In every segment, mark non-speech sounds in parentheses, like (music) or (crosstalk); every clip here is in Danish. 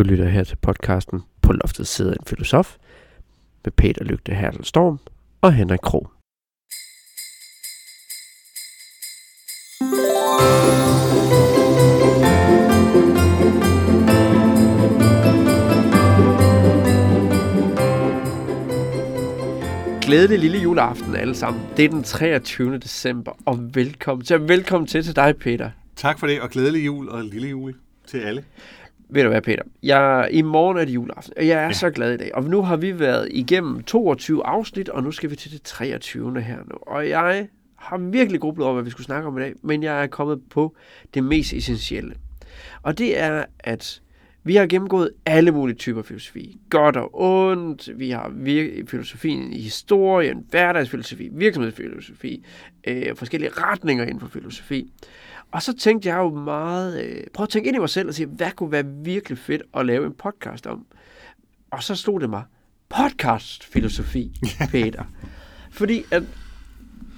Du lytter her til podcasten På loftet sidder en filosof med Peter Lygte Hertel Storm og Henrik Krog. Glædelig lille juleaften alle sammen. Det er den 23. december, og velkommen til. Velkommen til til dig, Peter. Tak for det, og glædelig jul og lille jul til alle. Ved du hvad, Peter? Jeg, I morgen er det juleaften, og jeg er ja. Så glad i dag. Og nu har vi været igennem 22 afsnit, og nu skal vi til det 23. her nu. Og jeg har virkelig grublet over, hvad vi skulle snakke om i dag, men jeg er kommet på det mest essentielle. Og det er, at vi har gennemgået alle mulige typer filosofi. Godt og ondt. Vi har vir- filosofien i historien, hverdagsfilosofi, virksomhedsfilosofi, øh, forskellige retninger inden for filosofi. Og så tænkte jeg jo meget, øh, prøv at tænke ind i mig selv og sige, hvad kunne være virkelig fedt at lave en podcast om? Og så stod det mig, podcastfilosofi, (laughs) Peter. Fordi at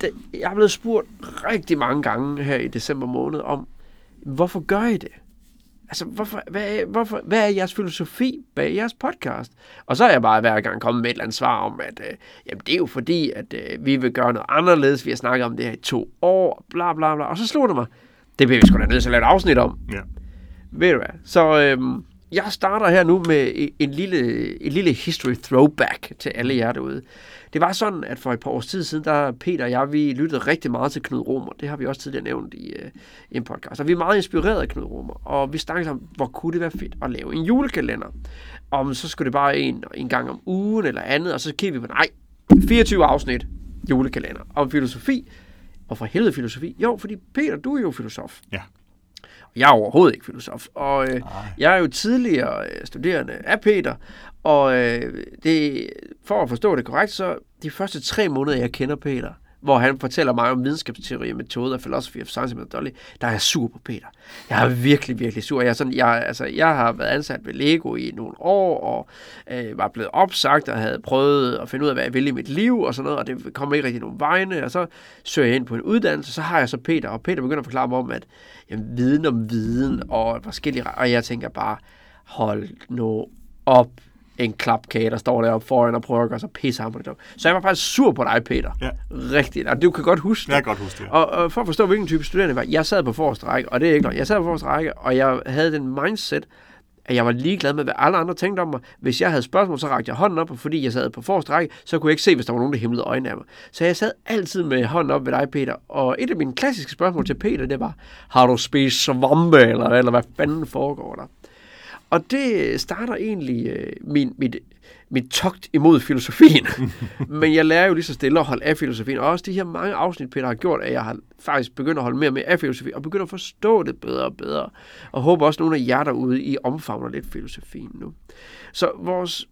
det, jeg er blevet spurgt rigtig mange gange her i december måned om, hvorfor gør I det? Altså, hvorfor, hvad, hvorfor, hvad er jeres filosofi bag jeres podcast? Og så er jeg bare hver gang kommet med et eller andet svar om, at øh, jamen, det er jo fordi, at øh, vi vil gøre noget anderledes. Vi har snakket om det her i to år, bla bla bla. Og så slog det mig, det bliver vi sgu da nødt til at lave et afsnit om. Ja. Ved du hvad? Så øhm, jeg starter her nu med en- lille, en lille history throwback til alle jer derude. Det var sådan, at for et par års tid siden, der Peter og jeg, vi lyttede rigtig meget til Knud Romer. Det har vi også tidligere nævnt i, øh, i en podcast. Og vi er meget inspireret af Knud Romer. Og vi snakkede om, hvor kunne det være fedt at lave en julekalender. Om så skulle det bare en, en gang om ugen eller andet. Og så kiggede vi på, nej, 24 afsnit julekalender om filosofi. Og for helvede filosofi. Jo, fordi Peter, du er jo filosof. Ja. Jeg er overhovedet ikke filosof. Og øh, jeg er jo tidligere øh, studerende af Peter, og øh, det, for at forstå det korrekt, så de første tre måneder, jeg kender Peter, hvor han fortæller mig om videnskabsteori og metoder, philosophy of science med Dolly, der er jeg sur på Peter. Jeg er virkelig, virkelig sur. Jeg, er sådan, jeg, altså, jeg har været ansat ved Lego i nogle år, og øh, var blevet opsagt, og havde prøvet at finde ud af, hvad jeg ville i mit liv, og sådan noget, og det kom ikke rigtig nogen vegne, og så søger jeg ind på en uddannelse, så har jeg så Peter, og Peter begynder at forklare mig om, at jamen, viden om viden, og forskellige, og jeg tænker bare, hold nu op, en klapkage, der står deroppe foran og prøver at gøre sig pisse ham på det. Så jeg var faktisk sur på dig, Peter. Ja. Rigtigt. Og du kan godt huske Jeg det. kan godt huske det. Og, og for at forstå, hvilken type studerende jeg var, jeg sad på forreste række, og det er ikke løgn. Jeg sad på forreste række, og jeg havde den mindset, at jeg var ligeglad med, hvad alle andre tænkte om mig. Hvis jeg havde spørgsmål, så rakte jeg hånden op, og fordi jeg sad på forreste række, så kunne jeg ikke se, hvis der var nogen, der himlede øjnene af mig. Så jeg sad altid med hånden op ved dig, Peter. Og et af mine klassiske spørgsmål til Peter, det var, har du spist svampe, eller, eller hvad fanden foregår der? Og det starter egentlig øh, min, mit, mit togt imod filosofien. (laughs) Men jeg lærer jo lige så stille at holde af filosofien. Og også de her mange afsnit, Peter har gjort, at jeg har faktisk begyndt at holde mere med af filosofi, og begyndt at forstå det bedre og bedre. Og håber også, at nogle af jer derude, I omfavner lidt filosofien nu. Så vores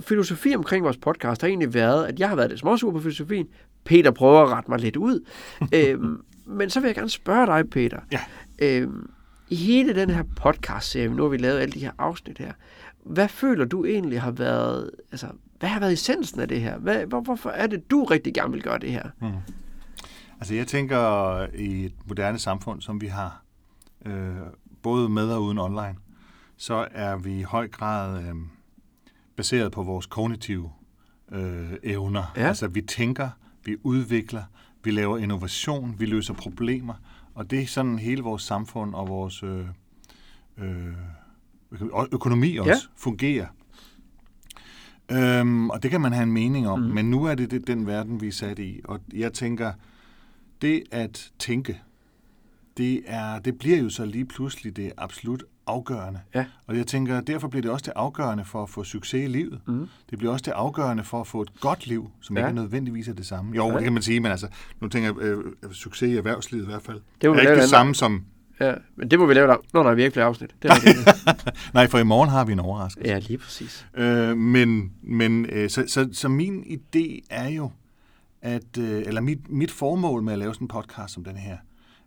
filosofi omkring vores podcast har egentlig været, at jeg har været lidt småsur på filosofien. Peter prøver at rette mig lidt ud. (laughs) øhm, men så vil jeg gerne spørge dig, Peter. Ja. Øhm, I hele den her podcast-serie, nu har vi lavet alle de her afsnit her, hvad føler du egentlig har været, altså, hvad har været essensen af det her? Hvad, hvor, hvorfor er det, du rigtig gerne vil gøre det her? Altså jeg tænker, i et moderne samfund, som vi har, øh, både med og uden online, så er vi i høj grad øh, baseret på vores kognitive øh, evner. Ja. Altså vi tænker, vi udvikler, vi laver innovation, vi løser problemer, og det er sådan hele vores samfund og vores øh, øh, øko- økonomi også Ja. fungerer. Øhm, og det kan man have en mening om, mm. men nu er det, det den verden, vi er sat i. Og jeg tænker, det at tænke, det, er, det bliver jo så lige pludselig det absolut afgørende. Ja. Og jeg tænker, derfor bliver det også det afgørende for at få succes i livet. Mm. Det bliver også det afgørende for at få et godt liv, som Ja. ikke nødvendigvis er det samme. Jo, Ja. det kan man sige, men altså, nu tænker jeg, øh, succes i erhvervslivet i hvert fald. Det er ikke et det andet- samme som... Ja, men det må vi lave der. Nå, nej, vi har ikke flere afsnit. Det er. (laughs) Nej, for i morgen har vi en overraskelse. ja, lige præcis. Øh, men men øh, så, så, så min idé er jo, at, øh, eller mit, mit formål med at lave sådan en podcast som den her,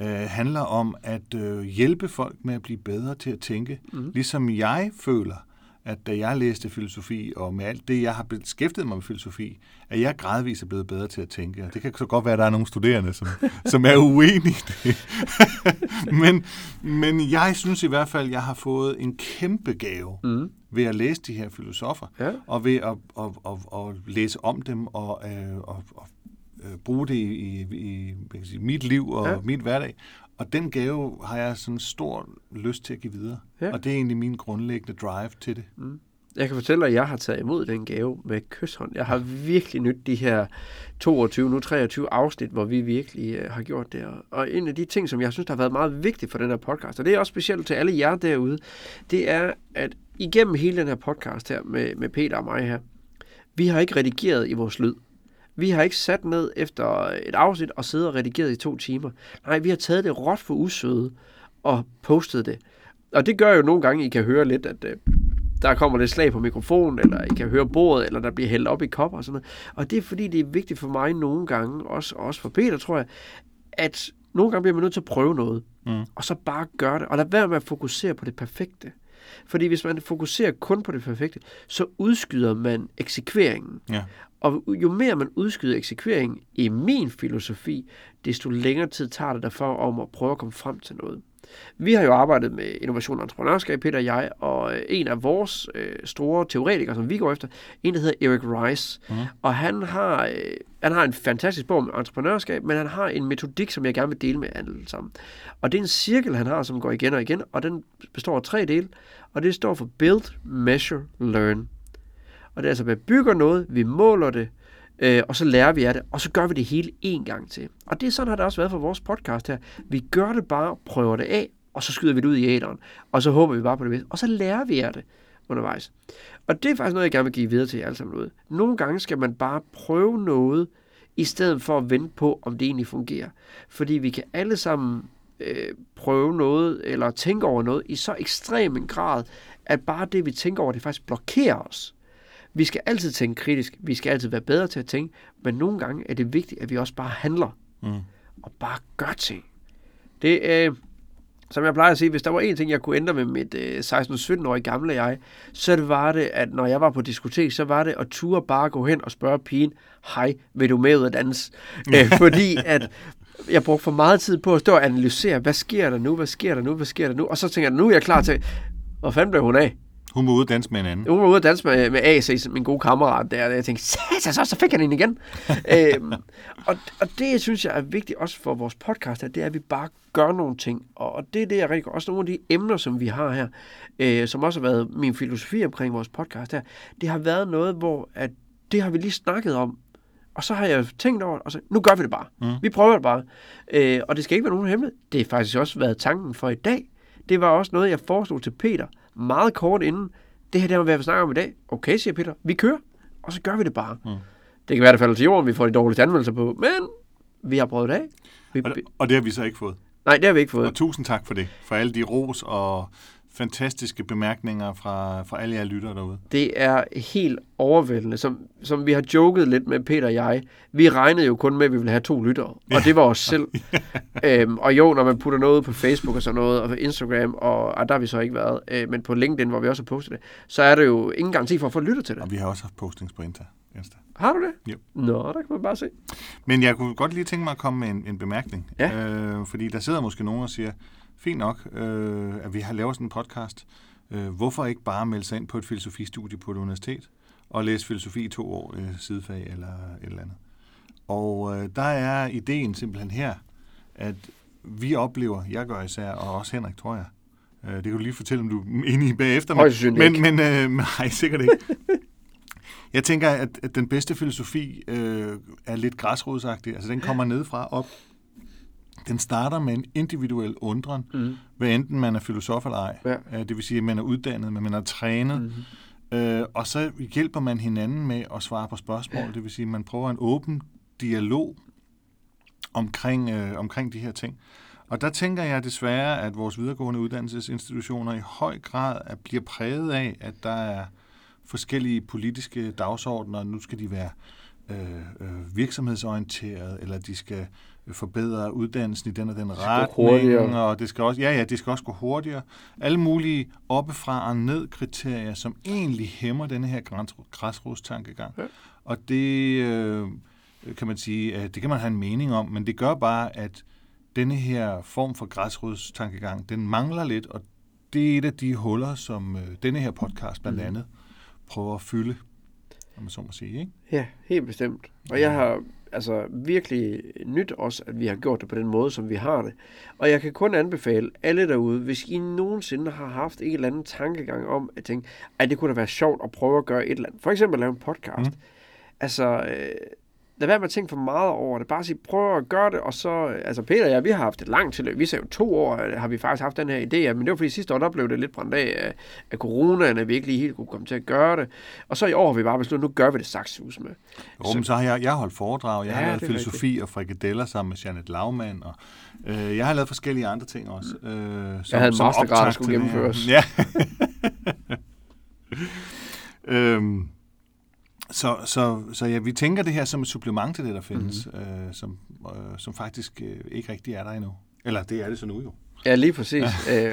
øh, handler om at øh, hjælpe folk med at blive bedre til at tænke, mm. ligesom jeg føler, at da jeg læste filosofi, og med alt det, jeg har beskæftiget mig med filosofi, at jeg gradvist er blevet bedre til at tænke. Og det kan så godt være, at der er nogle studerende, som, (laughs) som er uenige i det. (laughs) men, men jeg synes i hvert fald, at jeg har fået en kæmpe gave mm. ved at læse de her filosofer, Ja. og ved at, at, at, at læse om dem og, øh, og, og øh, bruge det i, i, i sige, mit liv og Ja. min hverdag. Og den gave har jeg sådan stor lyst til at give videre. Ja. Og det er egentlig min grundlæggende drive til det. Jeg kan fortælle dig, at jeg har taget imod den gave med kysshånd. Jeg har virkelig nyt de her 22, nu 23 afsnit, hvor vi virkelig uh, har gjort det. Og- Og en af de ting, som jeg synes, der har været meget vigtigt for den her podcast, og det er også specielt til alle jer derude, det er, at igennem hele den her podcast her med, med Peter og mig her, vi har ikke redigeret i vores lyd. Vi har ikke sat ned efter et afsnit og siddet og redigeret i to timer. Nej, vi har taget det råt for usøde og postet det. Og det gør jo nogle gange, I kan høre lidt, at øh, der kommer lidt slag på mikrofonen, eller I kan høre bordet, eller der bliver hældt op i kopper og sådan noget. Og det er fordi, det er vigtigt for mig nogle gange, også, også for Peter, tror jeg, at nogle gange bliver man nødt til at prøve noget, Mm. og så bare gøre det. Og lad være med at fokusere på det perfekte. Fordi hvis man fokuserer kun på det perfekte, så udskyder man eksekveringen. Ja. Og jo mere man udskyder eksekvering i min filosofi, desto længere tid tager det derfor om at prøve at komme frem til noget. Vi har jo arbejdet med innovation og entreprenørskab, Peter og jeg, og øh, en af vores øh, store teoretikere, som vi går efter, en der hedder Eric Rice. Mhm. Og han har, øh, han har en fantastisk bog om entreprenørskab, men han har en metodik, som jeg gerne vil dele med alle sammen. Og det er en cirkel, han har, som går igen og igen, og den består af tre dele, og det står for Build, Measure, Learn. Og det er altså, at vi bygger noget, vi måler det, øh, og så lærer vi af det, og så gør vi det hele en gang til. Og det er sådan, har det også været for vores podcast her. Vi gør det bare, prøver det af, og så skyder vi det ud i æderen, og så håber vi bare på det bedste, og så lærer vi af det undervejs. Og det er faktisk noget, jeg gerne vil give videre til jer alle sammen ud. Nogle gange skal man bare prøve noget, i stedet for at vente på, om det egentlig fungerer. Fordi vi kan alle sammen øh, prøve noget, eller tænke over noget, i så ekstrem en grad, at bare det, vi tænker over, det faktisk blokerer os. Vi skal altid tænke kritisk, vi skal altid være bedre til at tænke, men nogle gange er det vigtigt, at vi også bare handler, Mm. og bare gør ting. Det, øh, som jeg plejer at sige, hvis der var en ting, jeg kunne ændre med mit øh, 16-17-årige gamle jeg, så det var det, at når jeg var på diskotek, så var det at ture bare gå hen og spørge pigen, hej, vil du med ud at danse? (laughs) øh, fordi at jeg brugte for meget tid på at stå og analysere, hvad sker der nu, hvad sker der nu, hvad sker der nu? Og så tænker jeg, nu er jeg klar til, hvor fanden blev hun af? Hun må ud og danse med en anden. Hun var ude at danse med, med AC, min gode kammerat der, og jeg tænkte, satan, så, så fik han hende igen. (laughs) øhm, og, og det synes jeg er vigtigt også for vores podcast, her, det er, at vi bare gør nogle ting. Og, og det er det, jeg rigtig godt. Også nogle af de emner, som vi har her, øh, som også har været min filosofi omkring vores podcast her, det har været noget, hvor at det har vi lige snakket om, og så har jeg tænkt over det, og så, nu gør vi det bare. Mm. Vi prøver det bare. Øh, og det skal ikke være nogen hemmelighed. Det har faktisk også været tanken for i dag. Det var også noget, jeg foreslog til Peter meget kort inden. Det her, det har vi snakket om i dag. Okay, siger Peter. Vi kører, og så gør vi det bare. Mm. Det kan være, det falder til jorden, vi får de dårligste anmeldelser på, men vi har prøvet det af. Vi, Og, og det har vi så ikke fået. nej, det har vi ikke fået. Og tusind tak for det. For alle de ros og fantastiske bemærkninger fra, fra alle jer lyttere derude. Det er helt overvældende. Som, som vi har joket lidt med Peter og jeg, vi regnede jo kun med, at vi ville have to lyttere. Og det var os (laughs) selv. øhm, og jo, når man putter noget på Facebook og sådan noget, og på Instagram, og ah, der har vi så ikke været, øh, men på LinkedIn, hvor vi også har postet det, så er der jo ingen garanti for at få lytter til det. Og vi har også haft postings på Insta. Insta. Har du det? Jo. Nå, der kan man bare se. Men jeg kunne godt lige tænke mig at komme med en, en bemærkning. Ja. Øh, fordi der sidder måske nogen og siger, fint nok, øh, at vi har lavet sådan en podcast. Øh, hvorfor ikke bare melde sig ind på et filosofistudie på et universitet og læse filosofi i to år, øh, sidefag eller et eller andet. Og øh, der er ideen simpelthen her, at vi oplever, jeg gør især, og også Henrik, tror jeg, øh, det kan du lige fortælle, om du er inde i bagefter. men- men, men øh, nej, sikkert ikke. (laughs) Jeg tænker, at, at den bedste filosofi øh, er lidt græsrodsagtig. Altså, den kommer nedefra op. Den starter med en individuel undren, Mm. hvad enten man er filosof eller ej. Ja. Øh, Det vil sige, at man er uddannet, men man er trænet. Mm. Øh, og så hjælper man hinanden med at svare på spørgsmål. Det vil sige, at man prøver en åben dialog omkring, øh, omkring de her ting. Og der tænker jeg desværre, at vores videregående uddannelsesinstitutioner i høj grad er, bliver præget af, at der er forskellige politiske dagsordner. Nu skal de være øh, øh, virksomhedsorienterede, eller de skal forbedre uddannelsen i den og den gå retning, og det skal også, ja, ja, det skal også gå hurtigere. Alle mulige oppefra og ned kriterier, som egentlig hæmmer denne her græsrodstankegang. Ja. Og det øh, kan man sige, at det kan man have en mening om, men det gør bare, at denne her form for græsrodstankegang, den mangler lidt, og det er et af de huller, som øh, denne her podcast blandt Mm. andet prøver at fylde, om man så må sige. Ikke? Ja, helt bestemt. Og jeg har altså virkelig nyt også, at vi har gjort det på den måde, som vi har det. Og jeg kan kun anbefale alle derude, hvis I nogensinde har haft en eller anden tankegang om at tænke, at det kunne da være sjovt at prøve at gøre et eller andet. For eksempel lave en podcast. Mm. Altså, øh, lad være med at tænke for meget over det. Bare sige, prøv at gøre det, og så... Altså, Peter og jeg, vi har haft et langt tilløb. Vi sagde jo to år, øh, har vi faktisk haft den her idé, men det var fordi sidste år, der blev det lidt brændt af af, af coronaen, at vi ikke lige helt kunne komme til at gøre det. Og så i år har vi bare besluttet, nu gør vi det saksehus med. Jo, men så har jeg, jeg holdt foredrag, jeg Ja, har lavet filosofi og frikadeller sammen med Janet Laumann, og øh, jeg har lavet forskellige andre ting også. Øh, som, Jeg havde en mastergrad, der skulle gennemføres. (laughs) Ja. (laughs) øhm, så, så, så ja, vi tænker det her som et supplement til det, der findes, Mhm. mm-hmm. øh, som, øh, som faktisk øh, ikke rigtig er der endnu. Eller det er det så nu jo. Ja, lige præcis. øh,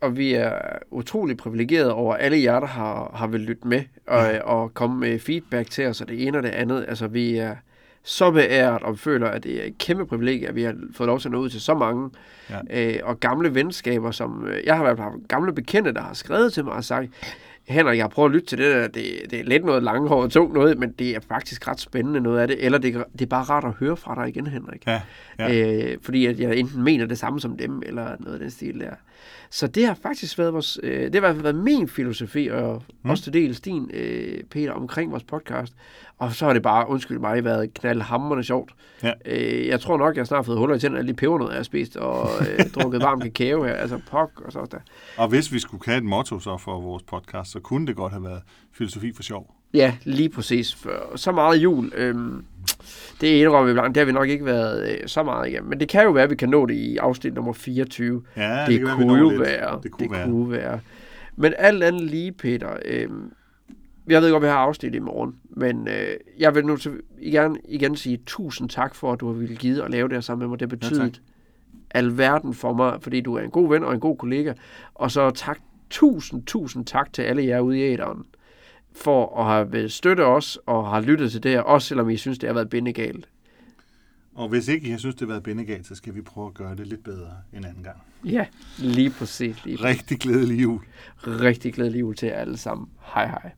og, vi er utrolig privilegerede over alle jer, der har, har vil lytte med og, Ja. og komme med feedback til os, og det ene og det andet. Altså, vi er så beæret og føler, at det er et kæmpe privilegie, at vi har fået lov til at nå ud til så mange. Ja. Øh, og gamle venskaber, som... Øh, jeg har i hvert fald gamle bekendte, der har skrevet til mig og sagt, Henrik, jeg har prøvet at lytte til det der. Det, det er lidt noget langhåret tungt noget, men det er faktisk ret spændende noget af det. Eller det, er- det er bare rart at høre fra dig igen, Henrik. Ja, ja. Øh, fordi at jeg enten mener det samme som dem, eller noget af den stil der. Så det har faktisk været, vores, øh, det har været min filosofi, og Mm. også til dels din, øh, Peter, omkring vores podcast. Og så har det bare, undskyld mig, været knaldhamrende sjovt. Ja. Øh, jeg tror nok, jeg snart har fået huller i tænderne de pebernødder, jeg har spist, og øh, (laughs) drukket varm kakao her. Altså pok og så der. Og hvis vi skulle have et motto så for vores podcast, så kunne det godt have været filosofi for sjov. Ja, lige præcis. Så meget jul. Øhm, det indrømmer vi blankt. Det har vi nok ikke været øh, så meget igennem. Men det kan jo være, at vi kan nå det i afsnit nummer 24. Ja, det, det være, kunne når jo lidt. være. Det kunne det være. kunne være. Men alt andet lige, Peter. Øh, jeg ved godt, vi har afsnit i morgen, men øh, jeg vil nu til, igen, igen sige tusind tak for, at du har ville give at lave det her sammen med mig. Det har betydet alverden for mig, fordi du er en god ven og en god kollega. Og så tak, tusind, tusind tak til alle jer ude i æderen for at have vil støtte os og har lyttet til det her, også selvom I synes, det har været bindegalt. Og hvis ikke har synes, det har været bindegalt, så skal vi prøve at gøre det lidt bedre en anden gang. Ja, lige præcis. Lige præcis. Rigtig glædelig jul. Rigtig glædelig jul til jer alle sammen. Hej hej.